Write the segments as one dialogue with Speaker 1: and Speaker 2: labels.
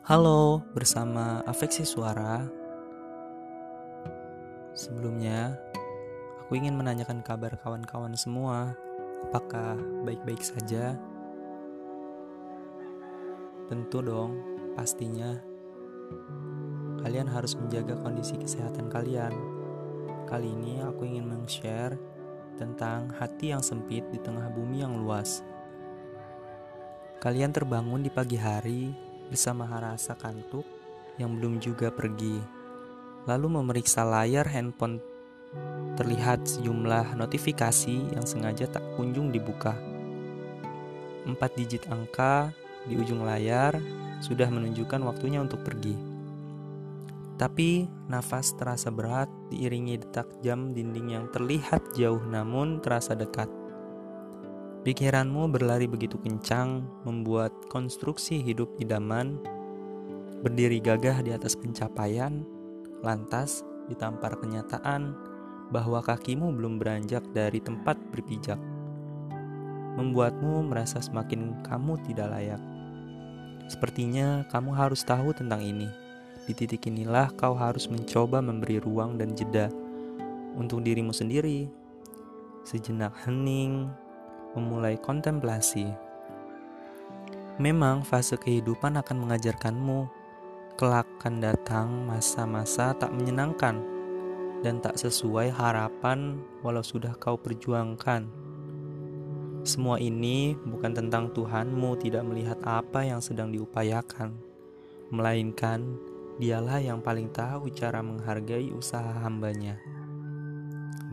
Speaker 1: Halo, bersama Afeksi Suara. Sebelumnya, aku ingin menanyakan kabar kawan-kawan semua. Apakah baik-baik saja? Tentu dong, pastinya. Kalian harus menjaga kondisi kesehatan kalian. Kali ini aku ingin meng-share tentang hati yang sempit di tengah bumi yang luas. Kalian terbangun di pagi hari bersama rasa kantuk yang belum juga pergi. Lalu memeriksa layar handphone terlihat sejumlah notifikasi yang sengaja tak kunjung dibuka. Empat digit angka di ujung layar sudah menunjukkan waktunya untuk pergi. Tapi nafas terasa berat diiringi detak jam dinding yang terlihat jauh namun terasa dekat. Pikiranmu berlari begitu kencang, membuat konstruksi hidup idaman berdiri gagah di atas pencapaian, lantas ditampar kenyataan bahwa kakimu belum beranjak dari tempat berpijak. Membuatmu merasa semakin kamu tidak layak. Sepertinya kamu harus tahu tentang ini. Di titik inilah kau harus mencoba memberi ruang dan jeda untuk dirimu sendiri. Sejenak hening, memulai kontemplasi. Memang fase kehidupan akan mengajarkanmu kelak akan datang masa-masa tak menyenangkan dan tak sesuai harapan walau sudah kau perjuangkan. Semua ini bukan tentang Tuhanmu tidak melihat apa yang sedang diupayakan, melainkan dialah yang paling tahu cara menghargai usaha hambanya.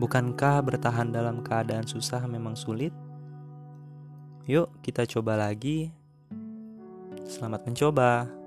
Speaker 1: Bukankah bertahan dalam keadaan susah memang sulit? Yuk, kita coba lagi. Selamat mencoba.